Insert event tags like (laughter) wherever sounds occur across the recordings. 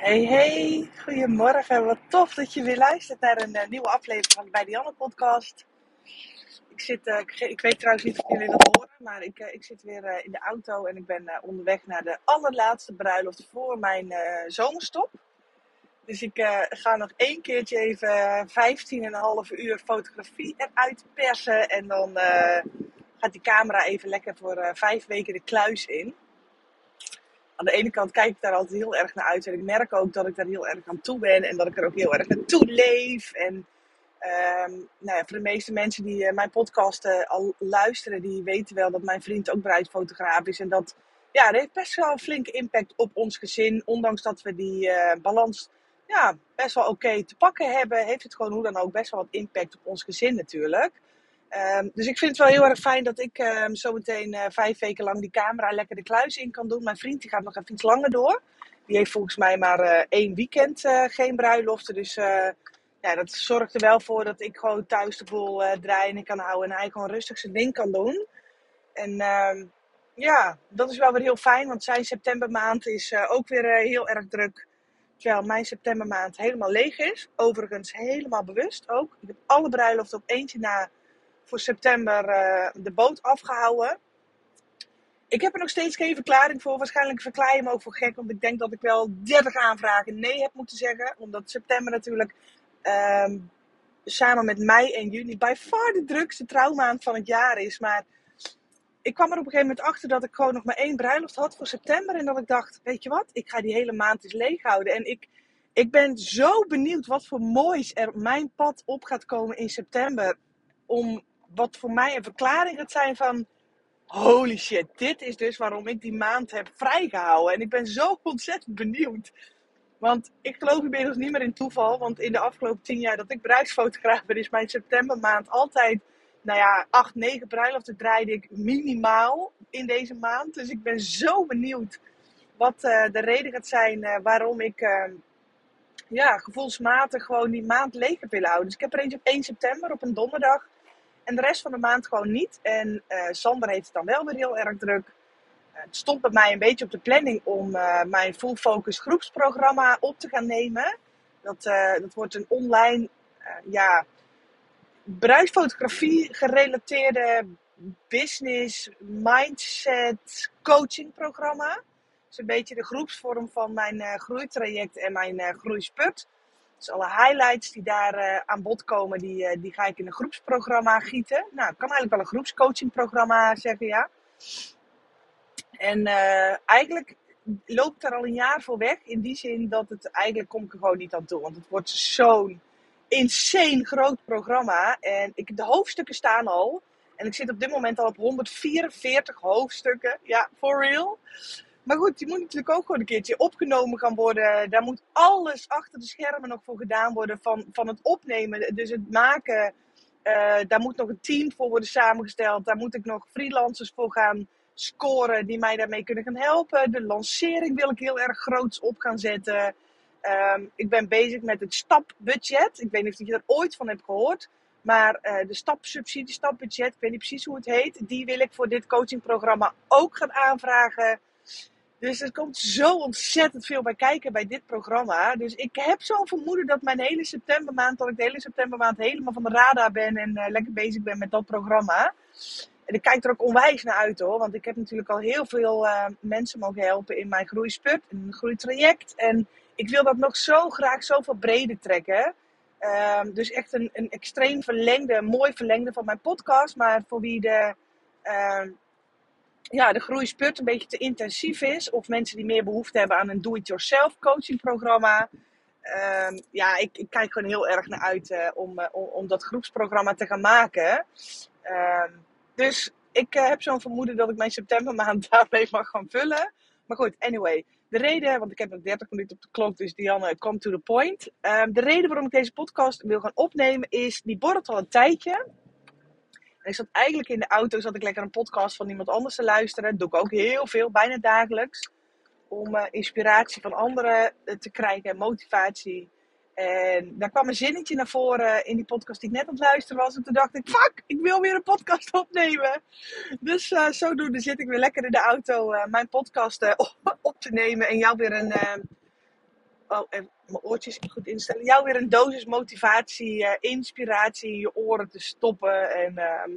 Hey, hey, goedemorgen. Wat tof dat je weer luistert naar een eh, nieuwe aflevering van de Bij podcast. Ik, zit, eh, ik, weet trouwens niet of jullie dat horen, maar ik, eh, ik zit weer in de auto en ik ben onderweg naar de allerlaatste bruiloft voor mijn zomerstop. Dus ik ga nog één keertje even 15,5 uur fotografie eruit persen en dan gaat die camera even lekker voor vijf weken de kluis in aan de ene kant kijk ik daar altijd heel erg naar uit. En ik merk ook dat ik daar heel erg aan toe ben. En dat ik er ook heel erg naartoe leef. En ehm, nou ja, voor de meeste mensen die eh, mijn podcast eh, al luisteren, die weten wel dat mijn vriend ook bruidsfotograaf is. En dat, ja, dat heeft best wel een flinke impact op ons gezin. Ondanks dat we die eh, balans ja, best wel oké te pakken hebben, heeft het gewoon hoe dan ook best wel wat impact op ons gezin natuurlijk. Ehm, dus ik vind het wel heel erg fijn dat ik um, zometeen uh, vijf weken lang die camera lekker de kluis in kan doen. Mijn vriend die gaat nog even iets langer door. Die heeft volgens mij maar uh, één weekend uh, geen bruiloften. Dus ja, dat zorgt er wel voor dat ik gewoon thuis de boel draaien kan houden. En hij gewoon rustig zijn ding kan doen. En ehm, ja, dat is wel weer heel fijn. Want zijn septembermaand is ook weer heel erg druk. Terwijl mijn septembermaand helemaal leeg is. Overigens helemaal bewust ook. Ik heb alle bruiloften op eentje na voor september uh, de boot afgehouden. Ik heb er nog steeds geen verklaring voor. Waarschijnlijk verklaar je me ook voor gek. Want ik denk dat ik wel 30 aanvragen nee heb moeten zeggen. Omdat september natuurlijk um, samen met mei en juni bij far de drukste trouwmaand van het jaar is. Maar ik kwam er op een gegeven moment achter dat ik gewoon nog maar één bruiloft had voor september. En dat ik dacht, weet je wat, ik ga die hele maand eens leeg houden. En ik, ik ben zo benieuwd wat voor moois er mijn pad op gaat komen in september. Om wat voor mij een verklaring gaat zijn van... Holy shit, dit is dus waarom ik die maand heb vrijgehouden. En ik ben zo (laughs) ontzettend benieuwd. Want ik geloof inmiddels niet meer in toeval. Want in de afgelopen tien jaar dat ik bruidsfotograaf ben, is mijn septembermaand altijd... Nou ja, acht, negen bruiloften draaide ik minimaal in deze maand. Dus ik ben zo benieuwd wat uh, de reden gaat zijn uh, waarom ik... Uh, ja, gevoelsmatig gewoon die maand leeg heb willen houden. Dus ik heb er eentje op 1 september op een donderdag. En de rest van de maand gewoon niet. En uh, Sander heeft het dan wel weer heel erg druk. Uh, het stond bij mij een beetje op de planning om uh, mijn Full Focus groepsprogramma op te gaan nemen. Dat, dat wordt een online, ja, bruidsfotografie gerelateerde business, mindset, coaching programma. Dat is een beetje de groepsvorm van mijn groeitraject en mijn groeisput. Dus alle highlights die daar uh, aan bod komen, die, uh, die ga ik in een groepsprogramma gieten. Nou, ik kan eigenlijk wel een groepscoachingprogramma zeggen, ja. En uh, eigenlijk loopt er al een jaar voor weg. In die zin dat het eigenlijk kom ik er gewoon niet aan toe. Want het wordt zo'n insane groot programma. En ik, de hoofdstukken staan al. En ik zit op dit moment al op 144 hoofdstukken. Ja, for real. Maar goed, die moet natuurlijk ook gewoon een keertje opgenomen gaan worden. Daar moet alles achter de schermen nog voor gedaan worden van, van het opnemen. Dus het maken, uh, daar moet nog een team voor worden samengesteld. Daar moet ik nog freelancers voor gaan scoren die mij daarmee kunnen gaan helpen. De lancering wil ik heel erg groots op gaan zetten. Um, ik ben bezig met het stapbudget. Ik weet niet of je er ooit van hebt gehoord. Maar uh, de stapsubsidie, stapbudget, ik weet niet precies hoe het heet. Die wil ik voor dit coachingprogramma ook gaan aanvragen. Dus er komt zo ontzettend veel bij kijken bij dit programma. Dus ik heb zo'n vermoeden dat mijn hele septembermaand, dat ik de hele septembermaand helemaal van de radar ben en uh, lekker bezig ben met dat programma. En ik kijk er ook onwijs naar uit hoor. Want ik heb natuurlijk al heel veel uh, mensen mogen helpen in mijn groeisput, in mijn groeitraject. En ik wil dat nog zo graag zoveel breder trekken. Uh, dus echt een, een extreem verlengde, mooi verlengde van mijn podcast. Maar voor wie de ja, de groeispurt een beetje te intensief is. Of mensen die meer behoefte hebben aan een do-it-yourself coaching programma. Um, ja, ik, ik, kijk gewoon heel erg naar uit om, uh, om, om, dat groepsprogramma te gaan maken. Um, dus ik uh, heb zo'n vermoeden dat ik mijn septembermaand (laughs) daarmee mag gaan vullen. Maar goed, anyway. De reden, want ik heb nog 30 minuten op de klok, dus Dianne, come to the point. Um, de reden waarom ik deze podcast wil gaan opnemen is, die borrelt al een tijdje. En ik zat eigenlijk in de auto, zat ik lekker een podcast van iemand anders te luisteren. Dat doe ik ook heel veel, bijna dagelijks. Om uh, inspiratie van anderen te krijgen en motivatie. En daar kwam een zinnetje naar voren in die podcast die ik net aan het luisteren was. En toen dacht ik, fuck, ik wil weer een podcast (laughs) opnemen. Dus uh, zodoende zit ik weer lekker in de auto mijn podcast (laughs) op te nemen. En jou weer een, oh, even mijn oortjes goed instellen. Jou weer een dosis motivatie, uh, inspiratie in je oren te stoppen. En ehm,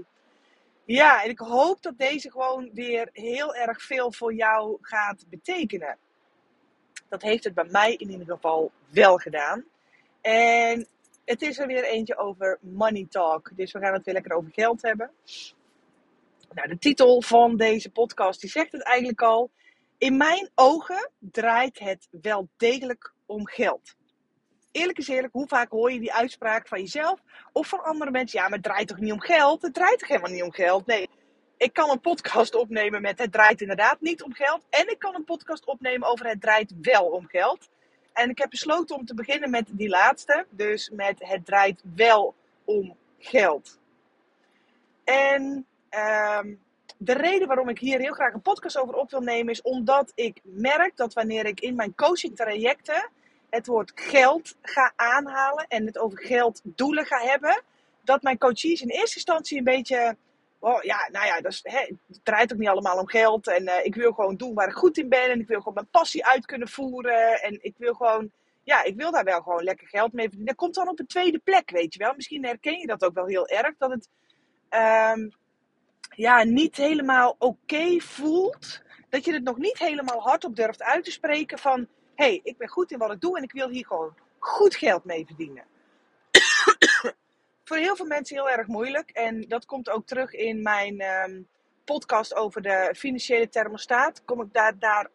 ja, en ik hoop dat deze gewoon weer heel erg veel voor jou gaat betekenen. Dat heeft het bij mij in ieder geval wel gedaan. En het is er weer eentje over money talk. Dus we gaan het weer lekker over geld hebben. Nou, de titel van deze podcast die zegt het eigenlijk al. In mijn ogen draait het wel degelijk om geld. Eerlijk is eerlijk, hoe vaak hoor je die uitspraak van jezelf of van andere mensen? Ja, maar het draait toch niet om geld? Het draait toch helemaal niet om geld? Nee, ik kan een podcast opnemen met het draait inderdaad niet om geld. En ik kan een podcast opnemen over het draait wel om geld. En ik heb besloten om te beginnen met die laatste. Dus met het draait wel om geld. En um, de reden waarom ik hier heel graag een podcast over op wil nemen is omdat ik merk dat wanneer ik in mijn coaching trajecten het woord geld ga aanhalen en het over gelddoelen ga hebben, dat mijn coaches in eerste instantie een beetje, oh ja, nou ja, dat hè, het draait ook niet allemaal om geld en uh, ik wil gewoon doen waar ik goed in ben en ik wil gewoon mijn passie uit kunnen voeren en ik wil gewoon, ja, ik wil daar wel gewoon lekker geld mee verdienen. Dat komt dan op een tweede plek, weet je wel. Misschien herken je dat ook wel heel erg, dat het... Um, ja, niet helemaal oké voelt. Dat je het nog niet helemaal hardop durft uit te spreken van... Hey, ik ben goed in wat ik doe en ik wil hier gewoon goed geld mee verdienen. Voor heel veel mensen heel erg moeilijk. En dat komt ook terug in mijn um, podcast over de financiële thermostaat. Kom ik daar, daar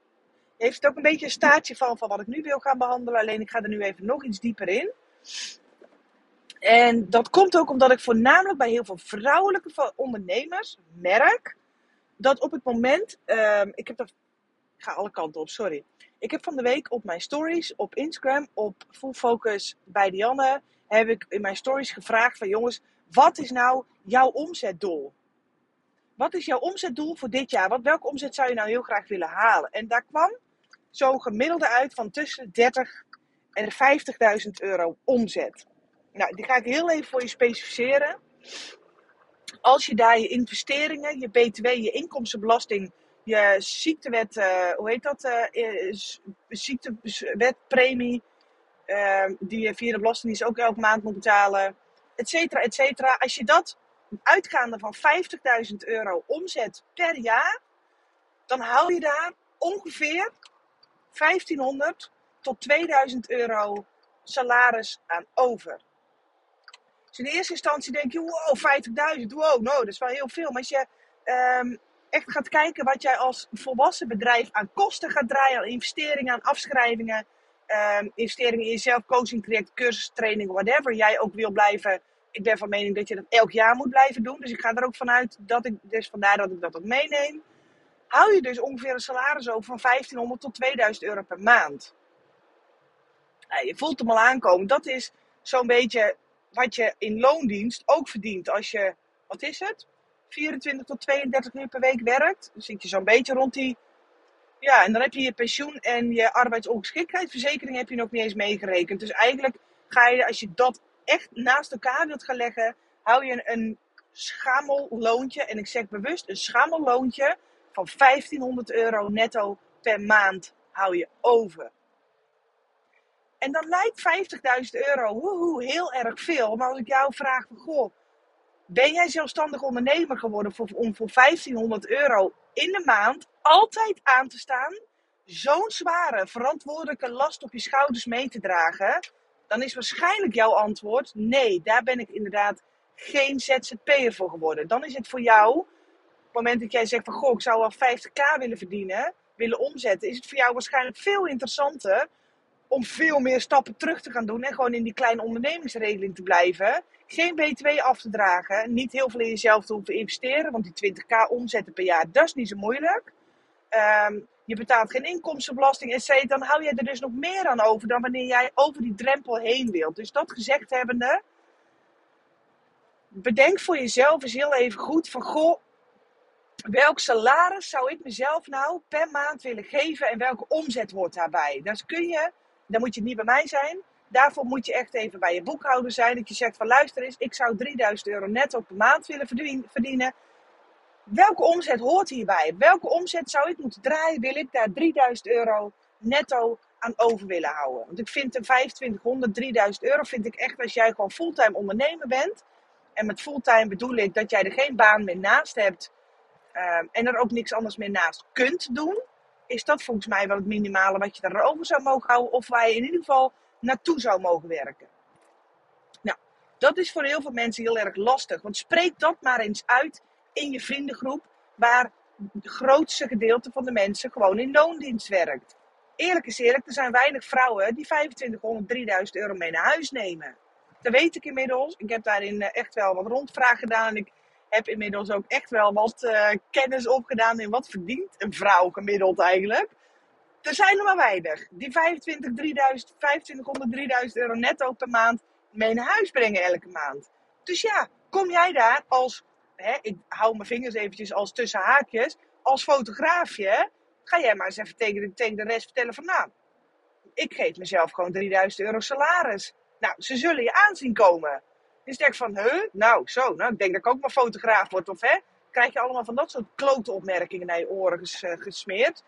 heeft het ook een beetje een staartje van, van wat ik nu wil gaan behandelen. Alleen ik ga er nu even nog iets dieper in. En dat komt ook omdat ik voornamelijk bij heel veel vrouwelijke ondernemers merk dat op het moment, um, ik heb dat, ik ga alle kanten op, sorry. Ik heb van de week op mijn stories, op Instagram, op Full Focus bij Dianne, heb ik in mijn stories gevraagd van jongens, wat is nou jouw omzetdoel? Wat is jouw omzetdoel voor dit jaar? Wat, welke omzet zou je nou heel graag willen halen? En daar kwam zo'n gemiddelde uit van tussen 30 en 50.000 euro omzet. Nou, die ga ik heel even voor je specificeren. Als je daar je investeringen, je BTW, je inkomstenbelasting, je ziektewet, uh, hoe heet dat? Uh, ziektewetpremie, uh, die je via de Belastingdienst ook elke maand moet betalen, et cetera, et cetera. Als je dat uitgaande van 50.000 euro omzet per jaar, dan hou je daar ongeveer 1500 tot 2000 euro salaris aan over. Dus in eerste instantie denk je, wow, 50.000, wow, no, dat is wel heel veel. Maar als je um, echt gaat kijken wat jij als volwassen bedrijf aan kosten gaat draaien, aan investeringen, aan afschrijvingen, um, investeringen in jezelf, coaching traject, cursus, training, whatever jij ook wil blijven. Ik ben van mening dat je dat elk jaar moet blijven doen. Dus ik ga er ook vanuit dat ik, dus vandaar dat ik dat ook meeneem. Hou je dus ongeveer een salaris over van 1500 tot 2000 euro per maand. Nou, je voelt hem al aankomen. Dat is zo'n beetje wat je in loondienst ook verdient als je, wat is het? 24 tot 32 uur per week werkt. Dan zit je zo'n beetje rond die. Ja, en dan heb je je pensioen en je arbeidsongeschiktheidsverzekering heb je nog niet eens meegerekend. Dus eigenlijk ga je, als je dat echt naast elkaar wilt gaan leggen, hou je een, een schamelloontje. En ik zeg bewust een schamelloontje van 1500 euro netto per maand hou je over. En dan lijkt 50.000 euro woehoe, heel erg veel. Maar als ik jou vraag goh, ben jij zelfstandig ondernemer geworden voor, om voor 1500 euro in de maand altijd aan te staan, zo'n zware verantwoordelijke last op je schouders mee te dragen, dan is waarschijnlijk jouw antwoord nee, daar ben ik inderdaad geen ZZP'er voor geworden. Dan is het voor jou, op het moment dat jij zegt van goh, ik zou wel 50k willen verdienen, willen omzetten, is het voor jou waarschijnlijk veel interessanter om veel meer stappen terug te gaan doen en gewoon in die kleine ondernemingsregeling te blijven. Geen BTW af te dragen, niet heel veel in jezelf te hoeven investeren, want die 20k omzetten per jaar, dat is niet zo moeilijk. Um, je betaalt geen inkomstenbelasting, et Dan hou je er dus nog meer aan over dan wanneer jij over die drempel heen wilt. Dus dat gezegd hebbende, bedenk voor jezelf eens heel even goed van, goh, welk salaris zou ik mezelf nou per maand willen geven en welke omzet hoort daarbij? Dus kun je dan moet je niet bij mij zijn. Daarvoor moet je echt even bij je boekhouder zijn. Dat je zegt van luister eens, ik zou 3000 euro netto per maand willen verdienen. Welke omzet hoort hierbij? Welke omzet zou ik moeten draaien? Wil ik daar 3000 euro netto aan over willen houden. Want ik vind een 2500, 3000 euro vind ik echt als jij gewoon fulltime ondernemer bent. En met fulltime bedoel ik dat jij er geen baan meer naast hebt. ehm, en er ook niks anders meer naast kunt doen. Is dat volgens mij wel het minimale wat je erover zou mogen houden. Of waar je in ieder geval naartoe zou mogen werken. Nou, dat is voor heel veel mensen heel erg lastig. Want spreek dat maar eens uit in je vriendengroep. Waar het grootste gedeelte van de mensen gewoon in loondienst werkt. Eerlijk is eerlijk, er zijn weinig vrouwen die 2500, 3000 euro mee naar huis nemen. Dat weet ik inmiddels. Ik heb daarin eh, echt wel wat rondvraag gedaan. Ik heb inmiddels ook echt wel wat eh, kennis opgedaan in wat verdient een vrouw gemiddeld eigenlijk. Er zijn er maar weinig die 25, 3000, 2500, 3000 euro netto per maand mee naar huis brengen elke maand. Dus ja, kom jij daar als, hè, ik hou mijn vingers eventjes als tussen haakjes, als fotograafje, ga jij maar eens even de, tegen de rest vertellen van nou, ik geef mezelf gewoon 3000 euro salaris. Nou, ze zullen je aanzien komen. Dus ik van, huh? Nou, zo, nou, ik denk dat ik ook maar fotograaf word. Of hè, krijg je allemaal van dat soort klote opmerkingen naar je oren eh, gesmeerd.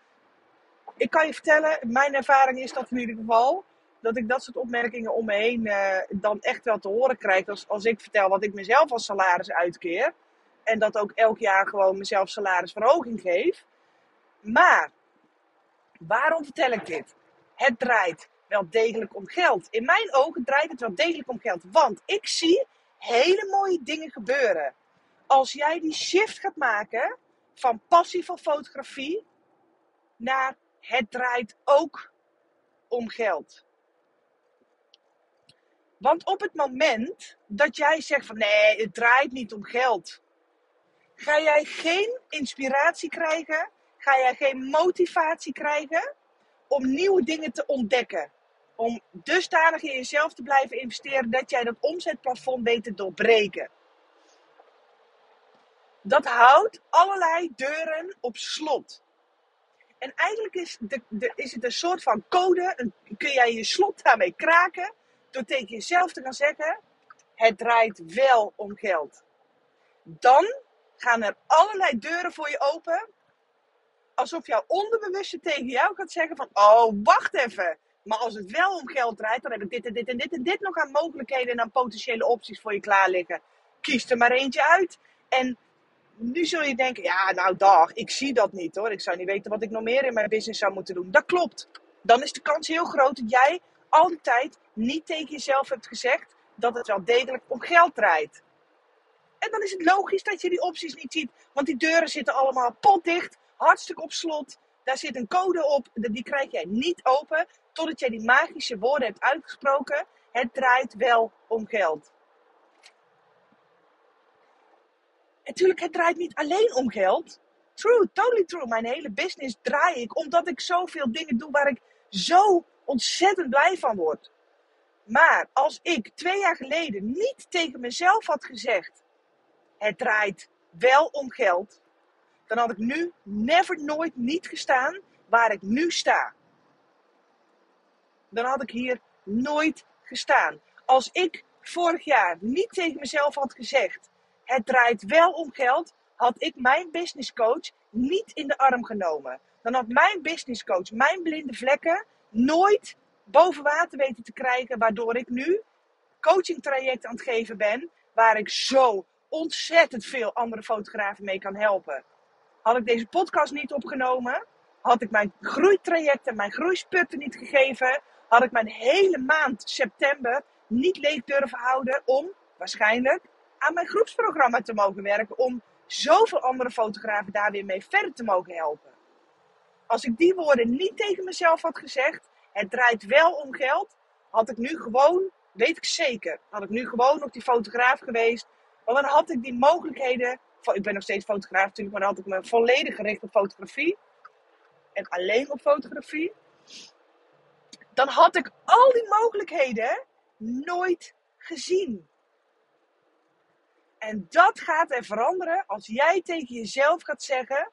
Ik kan je vertellen, mijn ervaring is dat in ieder geval, dat ik dat soort opmerkingen om me heen eh, dan echt wel te horen krijg. Als, als ik vertel wat ik mezelf als salaris uitkeer. En dat ook elk jaar gewoon mezelf salarisverhoging geef. Maar, waarom vertel ik dit? Het draait wel degelijk om geld. In mijn ogen draait het wel degelijk om geld. Want ik zie hele mooie dingen gebeuren. Als jij die shift gaat maken van passie voor fotografie naar het draait ook om geld. Want op het moment dat jij zegt van nee, het draait niet om geld, ga jij geen inspiratie krijgen, ga jij geen motivatie krijgen om nieuwe dingen te ontdekken. Om dusdanig in jezelf te blijven investeren dat jij dat omzetplafond weet te doorbreken. Dat houdt allerlei deuren op slot. En eigenlijk is, de, de, is het een soort van code. Kun jij je slot daarmee kraken. Door tegen jezelf te gaan zeggen: Het draait wel om geld. Dan gaan er allerlei deuren voor je open. Alsof jouw onderbewuste tegen jou gaat zeggen: van, Oh, wacht even. Maar als het wel om geld draait, dan heb ik dit en dit en dit en dit nog aan mogelijkheden en aan potentiële opties voor je klaar liggen. Kies er maar eentje uit. En nu zul je denken, ja, nou dag, ik zie dat niet hoor. Ik zou niet weten wat ik nog meer in mijn business zou moeten doen. Dat klopt. Dan is de kans heel groot dat jij al die tijd niet tegen jezelf hebt gezegd dat het wel degelijk om geld draait. En dan is het logisch dat je die opties niet ziet. Want die deuren zitten allemaal potdicht, hartstikke op slot. Daar zit een code op, die krijg jij niet open totdat jij die magische woorden hebt uitgesproken. Het draait wel om geld. natuurlijk, het draait niet alleen om geld. True, totally true. Mijn hele business draai ik omdat ik zoveel dingen doe waar ik zo ontzettend blij van word. Maar als ik twee jaar geleden niet tegen mezelf had gezegd: het draait wel om geld, dan had ik nu never nooit niet gestaan waar ik nu sta. Dan had ik hier nooit gestaan. Als ik vorig jaar niet tegen mezelf had gezegd: het draait wel om geld, had ik mijn business coach niet in de arm genomen. Dan had mijn business coach mijn blinde vlekken nooit boven water weten te krijgen, waardoor ik nu coaching traject aan het geven ben, waar ik zo ontzettend veel andere fotografen mee kan helpen. Had ik deze podcast niet opgenomen, had ik mijn groeitraject en mijn groeisputten niet gegeven, had ik mijn hele maand september niet leeg durven houden om waarschijnlijk aan mijn groepsprogramma te mogen werken. Om zoveel andere fotografen daar weer mee verder te mogen helpen. Als ik die woorden niet tegen mezelf had gezegd, het draait wel om geld, had ik nu gewoon, weet ik zeker, had ik nu gewoon nog die fotograaf geweest. Want dan had ik die mogelijkheden, ik ben nog steeds fotograaf natuurlijk, maar dan had ik me volledig gericht op fotografie. En alleen op fotografie. Dan had ik al die mogelijkheden nooit gezien. En dat gaat er veranderen als jij tegen jezelf gaat zeggen: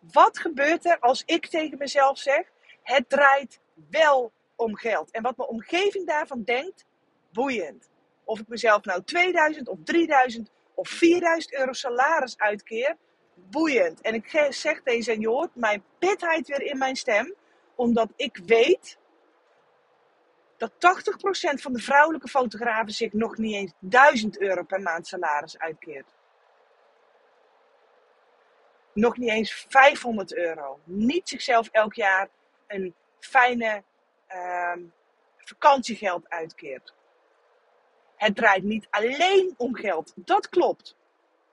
wat gebeurt er als ik tegen mezelf zeg: het draait wel om geld? En wat mijn omgeving daarvan denkt, boeiend. Of ik mezelf nou 2000 of 3000 of 4000 euro salaris uitkeer, boeiend. En ik zeg deze en je hoort mijn pitheid weer in mijn stem, Omdat ik weet dat 80% van de vrouwelijke fotografen zich nog niet eens 1000 euro per maand salaris uitkeert. Nog niet eens 500 euro. Niet zichzelf elk jaar een fijne ehm, vakantiegeld uitkeert. Het draait niet alleen om geld. Dat klopt.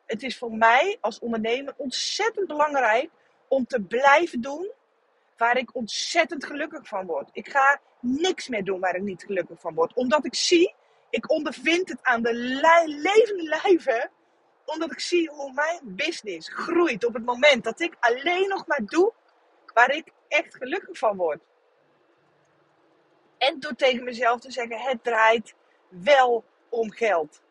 Het is voor mij als ondernemer ontzettend belangrijk om te blijven doen waar ik ontzettend gelukkig van word. Ik ga niks meer doen waar ik niet gelukkig van word. Omdat ik zie, ik ondervind het aan de levende lijve. Omdat ik zie hoe mijn business groeit op het moment dat ik alleen nog maar doe waar ik echt gelukkig van word. En door tegen mezelf te zeggen: het draait wel om geld.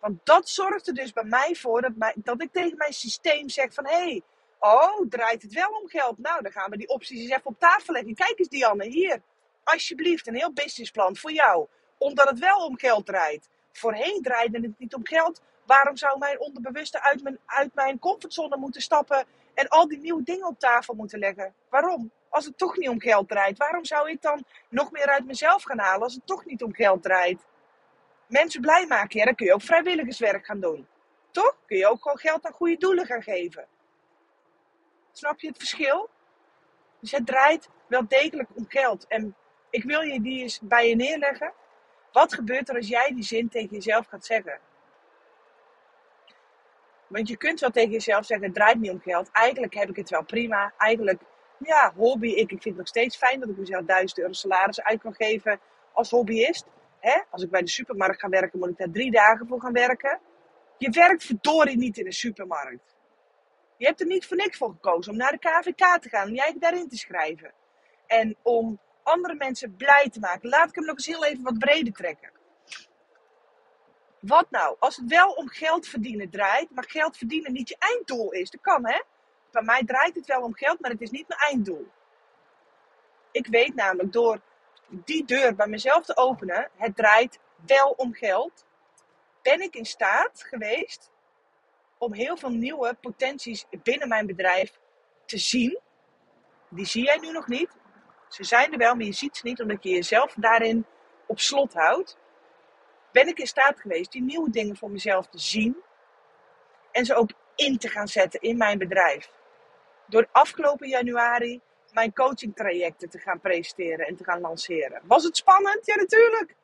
Want dat zorgt er dus bij mij voor dat, dat ik tegen mijn systeem zeg van... Hé, hey, oh, draait het wel om geld? Nou, dan gaan we die opties eens even op tafel leggen. Kijk eens Dianne, hier. Alsjeblieft, een heel businessplan voor jou. Omdat het wel om geld draait. Voorheen draaide het niet om geld. Waarom zou mijn onderbewuste uit mijn, uit mijn comfortzone moeten stappen... en al die nieuwe dingen op tafel moeten leggen? Waarom? Als het toch niet om geld draait. Waarom zou ik dan nog meer uit mezelf gaan halen als het toch niet om geld draait? mensen blij maken, ja, dan kun je ook vrijwilligerswerk gaan doen. Toch? Kun je ook gewoon geld aan goede doelen gaan geven. Snap je het verschil? Dus het draait wel degelijk om geld. En ik wil je die eens bij je neerleggen. Wat gebeurt er als jij die zin tegen jezelf gaat zeggen? Want je kunt wel tegen jezelf zeggen: het draait niet om geld. Eigenlijk heb ik het wel prima. Eigenlijk, ja, hobby. Ik, ik vind het nog steeds fijn dat ik mezelf 1000 euro salaris uit kan geven als hobbyist. Als ik bij de supermarkt ga werken, moet ik daar drie dagen voor gaan werken. Je werkt verdorie niet in de supermarkt. Je hebt er niet voor niks voor gekozen om naar de KVK te gaan, om jij daarin te schrijven. En om andere mensen blij te maken. Laat ik hem nog eens heel even wat breder trekken. Wat nou? Als het wel om geld verdienen draait, maar geld verdienen niet je einddoel is. Dat kan hè. Bij mij draait het wel om geld, maar het is niet mijn einddoel. Ik weet namelijk door die deur bij mezelf te openen, het draait wel om geld, ben ik in staat geweest om heel veel nieuwe potenties binnen mijn bedrijf te zien. Die zie jij nu nog niet. Ze zijn er wel, maar je ziet ze niet omdat je jezelf daarin op slot houdt. Ben ik in staat geweest die nieuwe dingen voor mezelf te zien en ze ook in te gaan zetten in mijn bedrijf. Door afgelopen januari mijn coaching trajecten te gaan presenteren en te gaan lanceren. Was het spannend? Ja, natuurlijk.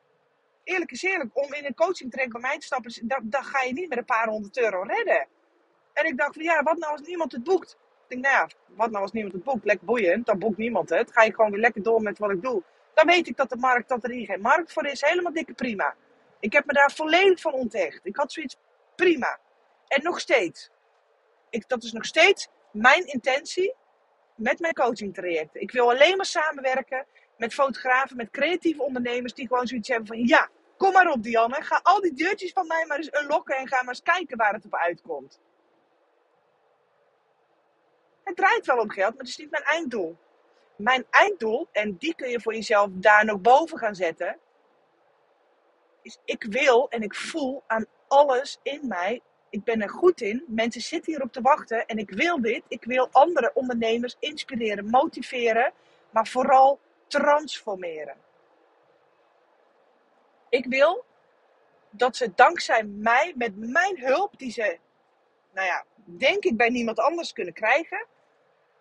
Eerlijk is eerlijk, om in een coaching traject bij mij te stappen, dan ga je niet met een paar honderd euro redden. En ik dacht van ja, wat nou als niemand het boekt? Ik denk, nou ja, wat nou als niemand het boekt? Lekker boeiend, dan boekt niemand het. Ga je gewoon weer lekker door met wat ik doe. Dan weet ik dat de markt, dat er hier geen markt voor is. Helemaal dikke prima. Ik heb me daar volledig van onthecht. Ik had zoiets prima. En nog steeds. Ik, dat is nog steeds mijn intentie met mijn coaching trajecten. Ik wil alleen maar samenwerken met fotografen, met creatieve ondernemers die gewoon zoiets hebben van ja, kom maar op Dianne, ga al die deurtjes van mij maar eens unlocken en ga maar eens kijken waar het op uitkomt. Het draait wel om geld, maar het is niet mijn einddoel. Mijn einddoel, en die kun je voor jezelf daar nog boven gaan zetten, is ik wil en ik voel aan alles in mij ik ben er goed in. Mensen zitten hierop te wachten en ik wil dit. Ik wil andere ondernemers inspireren, motiveren, maar vooral transformeren. Ik wil dat ze dankzij mij, met mijn hulp, die ze, nou ja, denk ik bij niemand anders kunnen krijgen,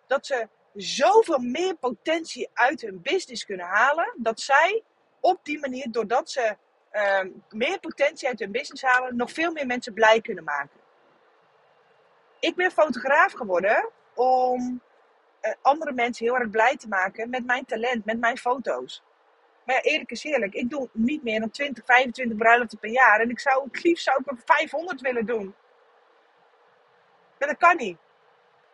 dat ze zoveel meer potentie uit hun business kunnen halen, dat zij op die manier, doordat ze Ehm, meer potentie uit hun business halen, nog veel meer mensen blij kunnen maken. Ik ben fotograaf geworden om uh, andere mensen heel erg blij te maken met mijn talent, met mijn foto's. Maar ja, eerlijk is eerlijk, ik doe niet meer dan 20, 25 bruiloften per jaar. En ik zou het liefst zou ik er 500 willen doen. Maar dat kan niet.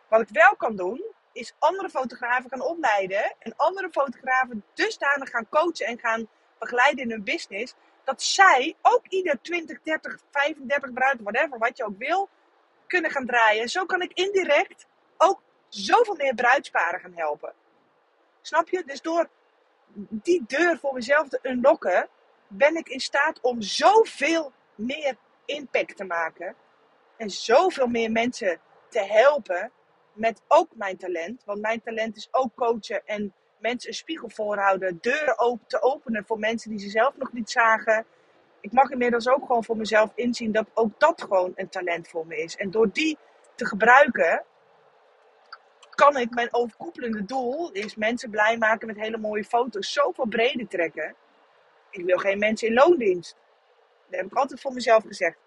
Wat ik wel kan doen, is andere fotografen gaan opleiden. En andere fotografen dusdanig gaan coachen en gaan begeleiden in hun business dat zij ook ieder 20, 30, 35 bruid, whatever, wat je ook wil, kunnen gaan draaien. En zo kan ik indirect ook zoveel meer bruidsparen gaan helpen. Snap je? Dus door die deur voor mezelf te unlocken, ben ik in staat om zoveel meer impact te maken. En zoveel meer mensen te helpen met ook mijn talent. Want mijn talent is ook coachen en mensen een spiegel voorhouden, deuren te openen voor mensen die ze zelf nog niet zagen. Ik mag inmiddels ook gewoon voor mezelf inzien dat ook dat gewoon een talent voor me is. En door die te gebruiken, kan ik mijn overkoepelende doel, is mensen blij maken met hele mooie foto's, zoveel breder trekken. Ik wil geen mensen in loondienst. Dat heb ik altijd voor mezelf gezegd.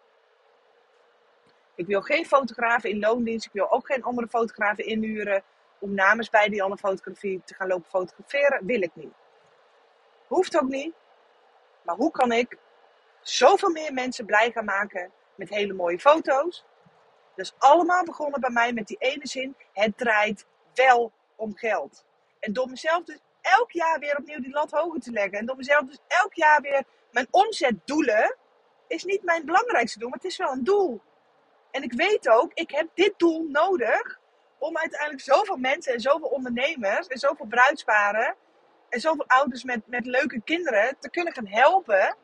Ik wil geen fotografen in loondienst. Ik wil ook geen andere fotografen inhuren om namens bij die andere fotografie te gaan lopen fotograferen. Wil ik niet. Hoeft ook niet. Maar hoe kan ik zoveel meer mensen blij gaan maken met hele mooie foto's? Is allemaal begonnen bij mij met die ene zin. Het draait wel om geld. En door mezelf dus elk jaar weer opnieuw die lat hoger te leggen. En door mezelf dus elk jaar weer mijn omzetdoelen. Is niet mijn belangrijkste doel, maar het is wel een doel. En ik weet ook, ik heb dit doel nodig om uiteindelijk zoveel mensen en zoveel ondernemers en zoveel bruidsparen en zoveel ouders met, met leuke kinderen te kunnen gaan helpen.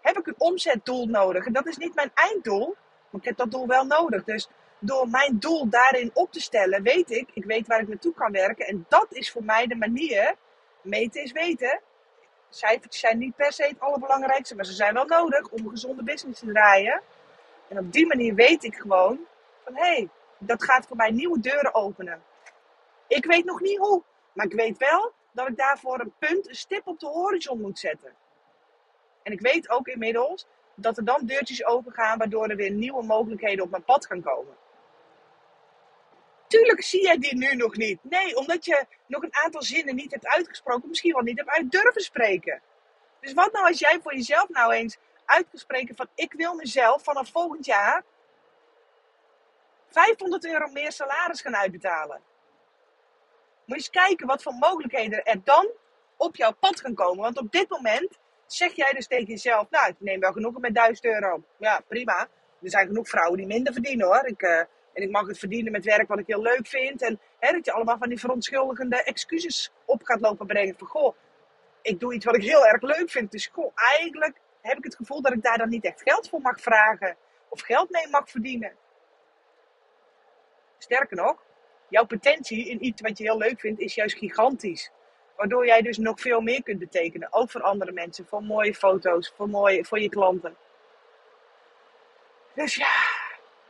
Heb ik een omzetdoel nodig. En dat is niet mijn einddoel, maar ik heb dat doel wel nodig. Dus door mijn doel daarin op te stellen, weet ik, ik weet waar ik naartoe kan werken. En dat is voor mij de manier. Meten is weten. Cijfertjes zijn niet per se het allerbelangrijkste, maar ze zijn wel nodig om een gezonde business te draaien. En op die manier weet ik gewoon van hé, hey, dat gaat voor mij nieuwe deuren openen. Ik weet nog niet hoe, maar ik weet wel dat ik daarvoor een punt, een stip op de horizon moet zetten. En ik weet ook inmiddels dat er dan deurtjes open gaan waardoor er weer nieuwe mogelijkheden op mijn pad gaan komen. Tuurlijk zie jij die nu nog niet. Nee, omdat je nog een aantal zinnen niet hebt uitgesproken, misschien wel niet hebt uit durven spreken. Dus wat nou als jij voor jezelf nou eens uitgesproken van ik wil mezelf vanaf volgend jaar 500 euro meer salaris gaan uitbetalen. Moet je eens kijken wat voor mogelijkheden er dan op jouw pad gaan komen. Want op dit moment zeg jij dus tegen jezelf, nou ik neem wel genoegen met 1000 euro. Ja, prima. Er zijn genoeg vrouwen die minder verdienen hoor. Ik, uh, en ik mag het verdienen met werk wat ik heel leuk vind. En hè, dat je allemaal van die verontschuldigende excuses op gaat lopen brengen. Van goh, ik doe iets wat ik heel erg leuk vind. Dus goh, eigenlijk heb ik het gevoel dat ik daar dan niet echt geld voor mag vragen. Of geld mee mag verdienen. Sterker nog, jouw potentie in iets wat je heel leuk vindt is juist gigantisch. Waardoor jij dus nog veel meer kunt betekenen. Ook voor andere mensen. Voor mooie foto's. Voor, mooie, voor je klanten. Dus ja,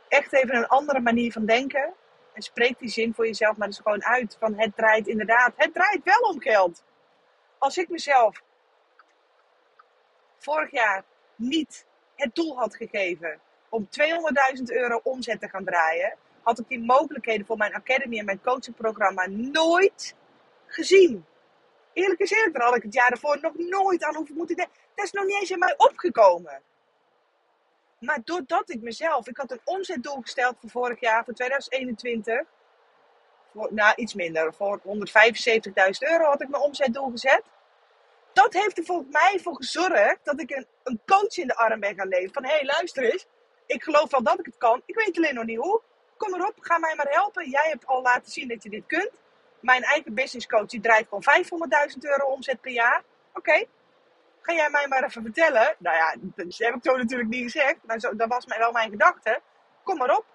echt even een andere manier van denken. En spreek die zin voor jezelf maar eens gewoon uit. Van het draait inderdaad. Het draait wel om geld. Als ik mezelf vorig jaar niet het doel had gegeven om 200.000 euro omzet te gaan draaien, had ik die mogelijkheden voor mijn academy en mijn coachingprogramma nooit gezien. Eerlijk eerlijk, daar had ik het jaar ervoor nog nooit aan hoeven moeten denken. Dat is nog niet eens in mij opgekomen. Maar doordat ik mezelf, ik had een omzetdoel gesteld voor vorig jaar, voor 2021. Voor, nou, iets minder. Voor 175.000 euro had ik mijn omzetdoel gezet dat heeft er volgens mij voor gezorgd dat ik een, een coach in de arm ben gaan leven. Van hé, hey, luister eens. Ik geloof wel dat ik het kan. Ik weet alleen nog niet hoe. Kom erop, ga mij maar helpen. Jij hebt al laten zien dat je dit kunt. Mijn eigen business coach die draait gewoon 500.000 euro omzet per jaar. Oké, ga jij mij maar even vertellen. Nou ja, dat heb ik zo natuurlijk niet gezegd. Maar zo, dat was mij wel mijn gedachte. Kom maar op.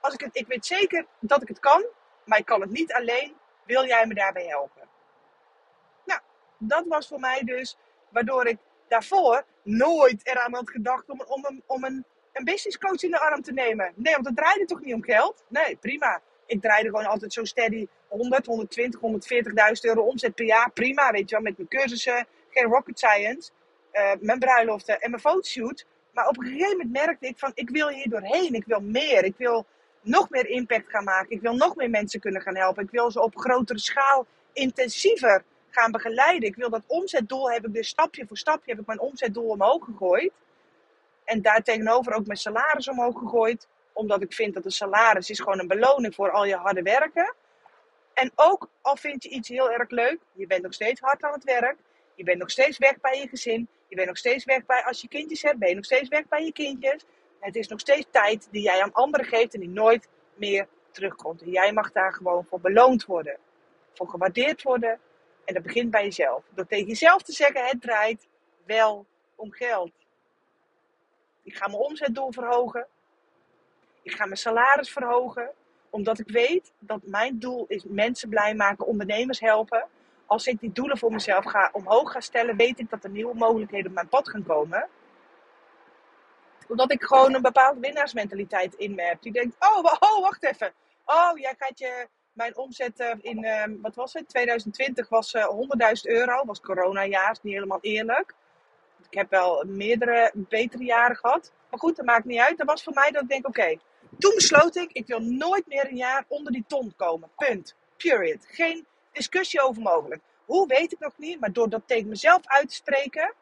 Als ik, het, ik weet zeker dat ik het kan. Maar ik kan het niet alleen. Wil jij me daarbij helpen? dat was voor mij dus waardoor ik daarvoor nooit eraan had gedacht om, om, een, om een, een business coach in de arm te nemen. Nee, want het draaide toch niet om geld? Nee, prima. Ik draaide gewoon altijd zo steady 100, 120, 140.000 euro omzet per jaar. Prima, weet je wel, met mijn cursussen, geen rocket science, uh, mijn bruiloften en mijn fotoshoot. Maar op een gegeven moment merkte ik van, ik wil hier doorheen. Ik wil meer. Ik wil nog meer impact gaan maken. Ik wil nog meer mensen kunnen gaan helpen. Ik wil ze op grotere schaal intensiever gaan begeleiden. Ik wil dat omzetdoel, heb ik dus stapje voor stapje, heb ik mijn omzetdoel omhoog gegooid. En daar tegenover ook mijn salaris omhoog gegooid. Omdat ik vind dat een salaris is gewoon een beloning voor al je harde werken. En ook al vind je iets heel erg leuk, je bent nog steeds hard aan het werk. Je bent nog steeds weg bij je gezin. Je bent nog steeds weg bij, als je kindjes hebt, ben je nog steeds weg bij je kindjes. Het is nog steeds tijd die jij aan anderen geeft en die nooit meer terugkomt. En jij mag daar gewoon voor beloond worden. Voor gewaardeerd worden en dat begint bij jezelf. Door tegen jezelf te zeggen: het draait wel om geld. Ik ga mijn omzetdoel verhogen. Ik ga mijn salaris verhogen. Omdat ik weet dat mijn doel is mensen blij maken, ondernemers helpen. Als ik die doelen voor mezelf ga, omhoog ga stellen, weet ik dat er nieuwe mogelijkheden op mijn pad gaan komen. Omdat ik gewoon een bepaalde winnaarsmentaliteit in me heb. Die denkt, oh, oh wacht even. Oh, jij gaat je, mijn omzet eh, in, ehm, wat was het? 2020 was uh, 100.000 euro. Was coronajaar, niet helemaal eerlijk. Ik heb wel meerdere betere jaren gehad. Maar goed, dat maakt niet uit. Dat was voor mij dat ik denk, oké. Toen besloot ik, ik wil nooit meer een jaar onder die ton komen. Punt. Period. Geen discussie over mogelijk. Hoe weet ik nog niet, maar door dat tegen mezelf uit te spreken,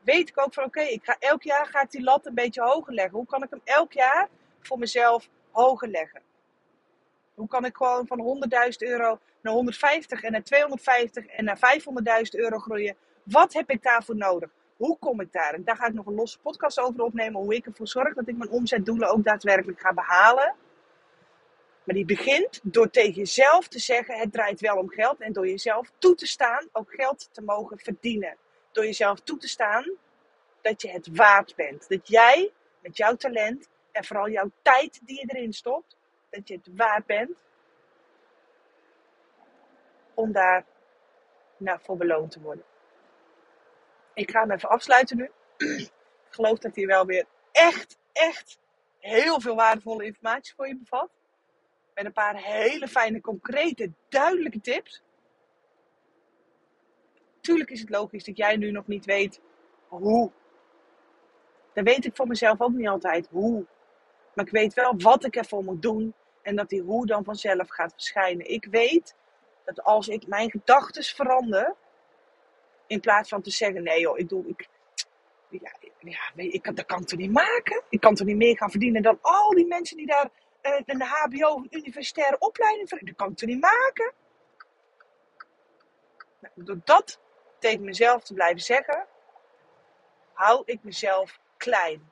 weet ik ook van oké, ik ga elk jaar ga ik die lat een beetje hoger leggen. Hoe kan ik hem elk jaar voor mezelf hoger leggen? Hoe kan ik gewoon van 100.000 euro naar 150 en naar 250 en naar 500.000 euro groeien? Wat heb ik daarvoor nodig? Hoe kom ik daar? En daar ga ik nog een losse podcast over opnemen. Hoe ik ervoor zorg dat ik mijn omzetdoelen ook daadwerkelijk ga behalen. Maar die begint door tegen jezelf te zeggen: het draait wel om geld. En door jezelf toe te staan ook geld te mogen verdienen. Door jezelf toe te staan dat je het waard bent. Dat jij met jouw talent en vooral jouw tijd die je erin stopt, dat je het waard bent om daar nou, voor beloond te worden. Ik ga hem even afsluiten nu. Ik geloof dat hij wel weer echt, echt heel veel waardevolle informatie voor je bevat. Met een paar hele fijne, concrete, duidelijke tips. Tuurlijk is het logisch dat jij nu nog niet weet hoe. Dat weet ik voor mezelf ook niet altijd hoe. Maar ik weet wel wat ik ervoor moet doen. En dat die hoe dan vanzelf gaat verschijnen. Ik weet dat als ik mijn gedachten verander. In plaats van te zeggen, nee joh, ik doe, ik, ja, ja, ik kan, dat kan ik niet maken? Ik kan toch niet meer gaan verdienen dan al die mensen die daar uh, een HBO universitaire opleiding voor. Dat kan ik toch niet maken? Nou, door dat tegen mezelf te blijven zeggen, hou ik mezelf klein.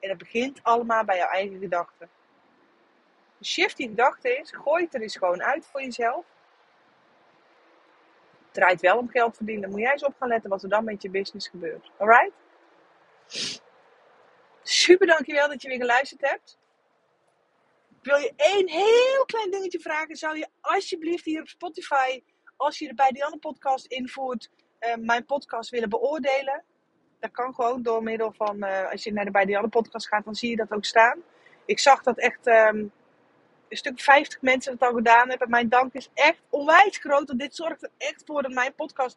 En dat begint allemaal bij jouw eigen gedachten. Shift die gedachte is, gooi het er eens gewoon uit voor jezelf. Draait wel om geld verdienen. Moet jij eens op gaan letten wat er dan met je business gebeurt. Alright? Super dankjewel dat je weer geluisterd hebt. Wil je één heel klein dingetje vragen? Zou je alsjeblieft hier op Spotify, als je er bij die andere podcast invoert, uh, mijn podcast willen beoordelen? Dat kan gewoon door middel van, uh, als je naar de bij die andere podcast gaat, dan zie je dat ook staan. Ik zag dat echt um, een stuk 50 mensen het al gedaan hebben. Mijn dank is echt onwijs groot. Want dit zorgt er echt voor dat mijn podcast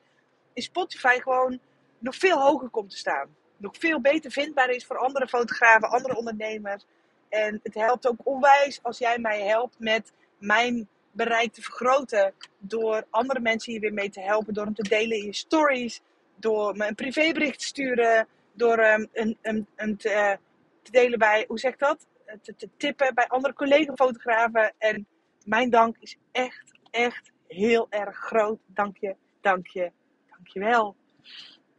in Spotify gewoon nog veel hoger komt te staan. Nog veel beter vindbaar is voor andere fotografen, andere ondernemers. En het helpt ook onwijs als jij mij helpt met mijn bereik te vergroten. Door andere mensen hier weer mee te helpen. Door hem te delen in je stories. Door me een privébericht te sturen. Door um, een, een, een te, uh, te, delen bij, hoe zeg ik dat? Te, tippen bij andere collega-fotografen. En mijn dank is echt, echt heel erg groot. Dank je, dank je, dank je wel.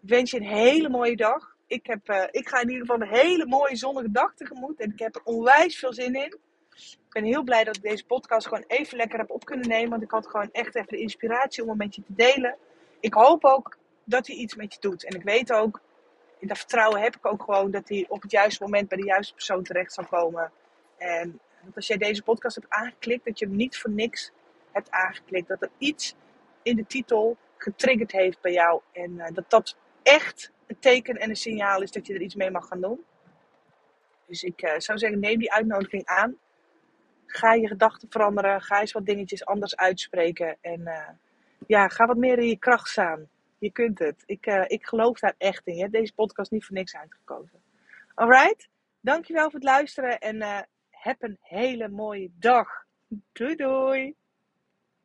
Ik wens je een hele mooie dag ik, heb, uh, ik ga in ieder geval een hele mooie zonnige dag tegemoet. En ik heb er onwijs veel zin in. Ik ben heel blij dat ik deze podcast gewoon even lekker heb op kunnen nemen. Want ik had gewoon echt even de inspiratie om het met je te delen. Ik hoop ook dat hij iets met je doet. En ik weet ook, in dat vertrouwen heb ik ook gewoon dat hij op het juiste moment bij de juiste persoon terecht zal komen. En als jij deze podcast hebt aangeklikt, dat je hem niet voor niks hebt aangeklikt. Dat er iets in de titel getriggerd heeft bij jou. En uh, dat dat echt een teken en een signaal is dat je er iets mee mag gaan doen. Dus ik uh, zou zeggen, neem die uitnodiging aan. Ga je gedachten veranderen. Ga eens wat dingetjes anders uitspreken. En uh, ja, ga wat meer in je kracht staan. Je kunt het. Ik, uh, ik geloof daar echt in. Deze podcast niet voor niks uitgekozen. Alright? Dankjewel voor het luisteren. En heb een hele mooie dag. Doei doei.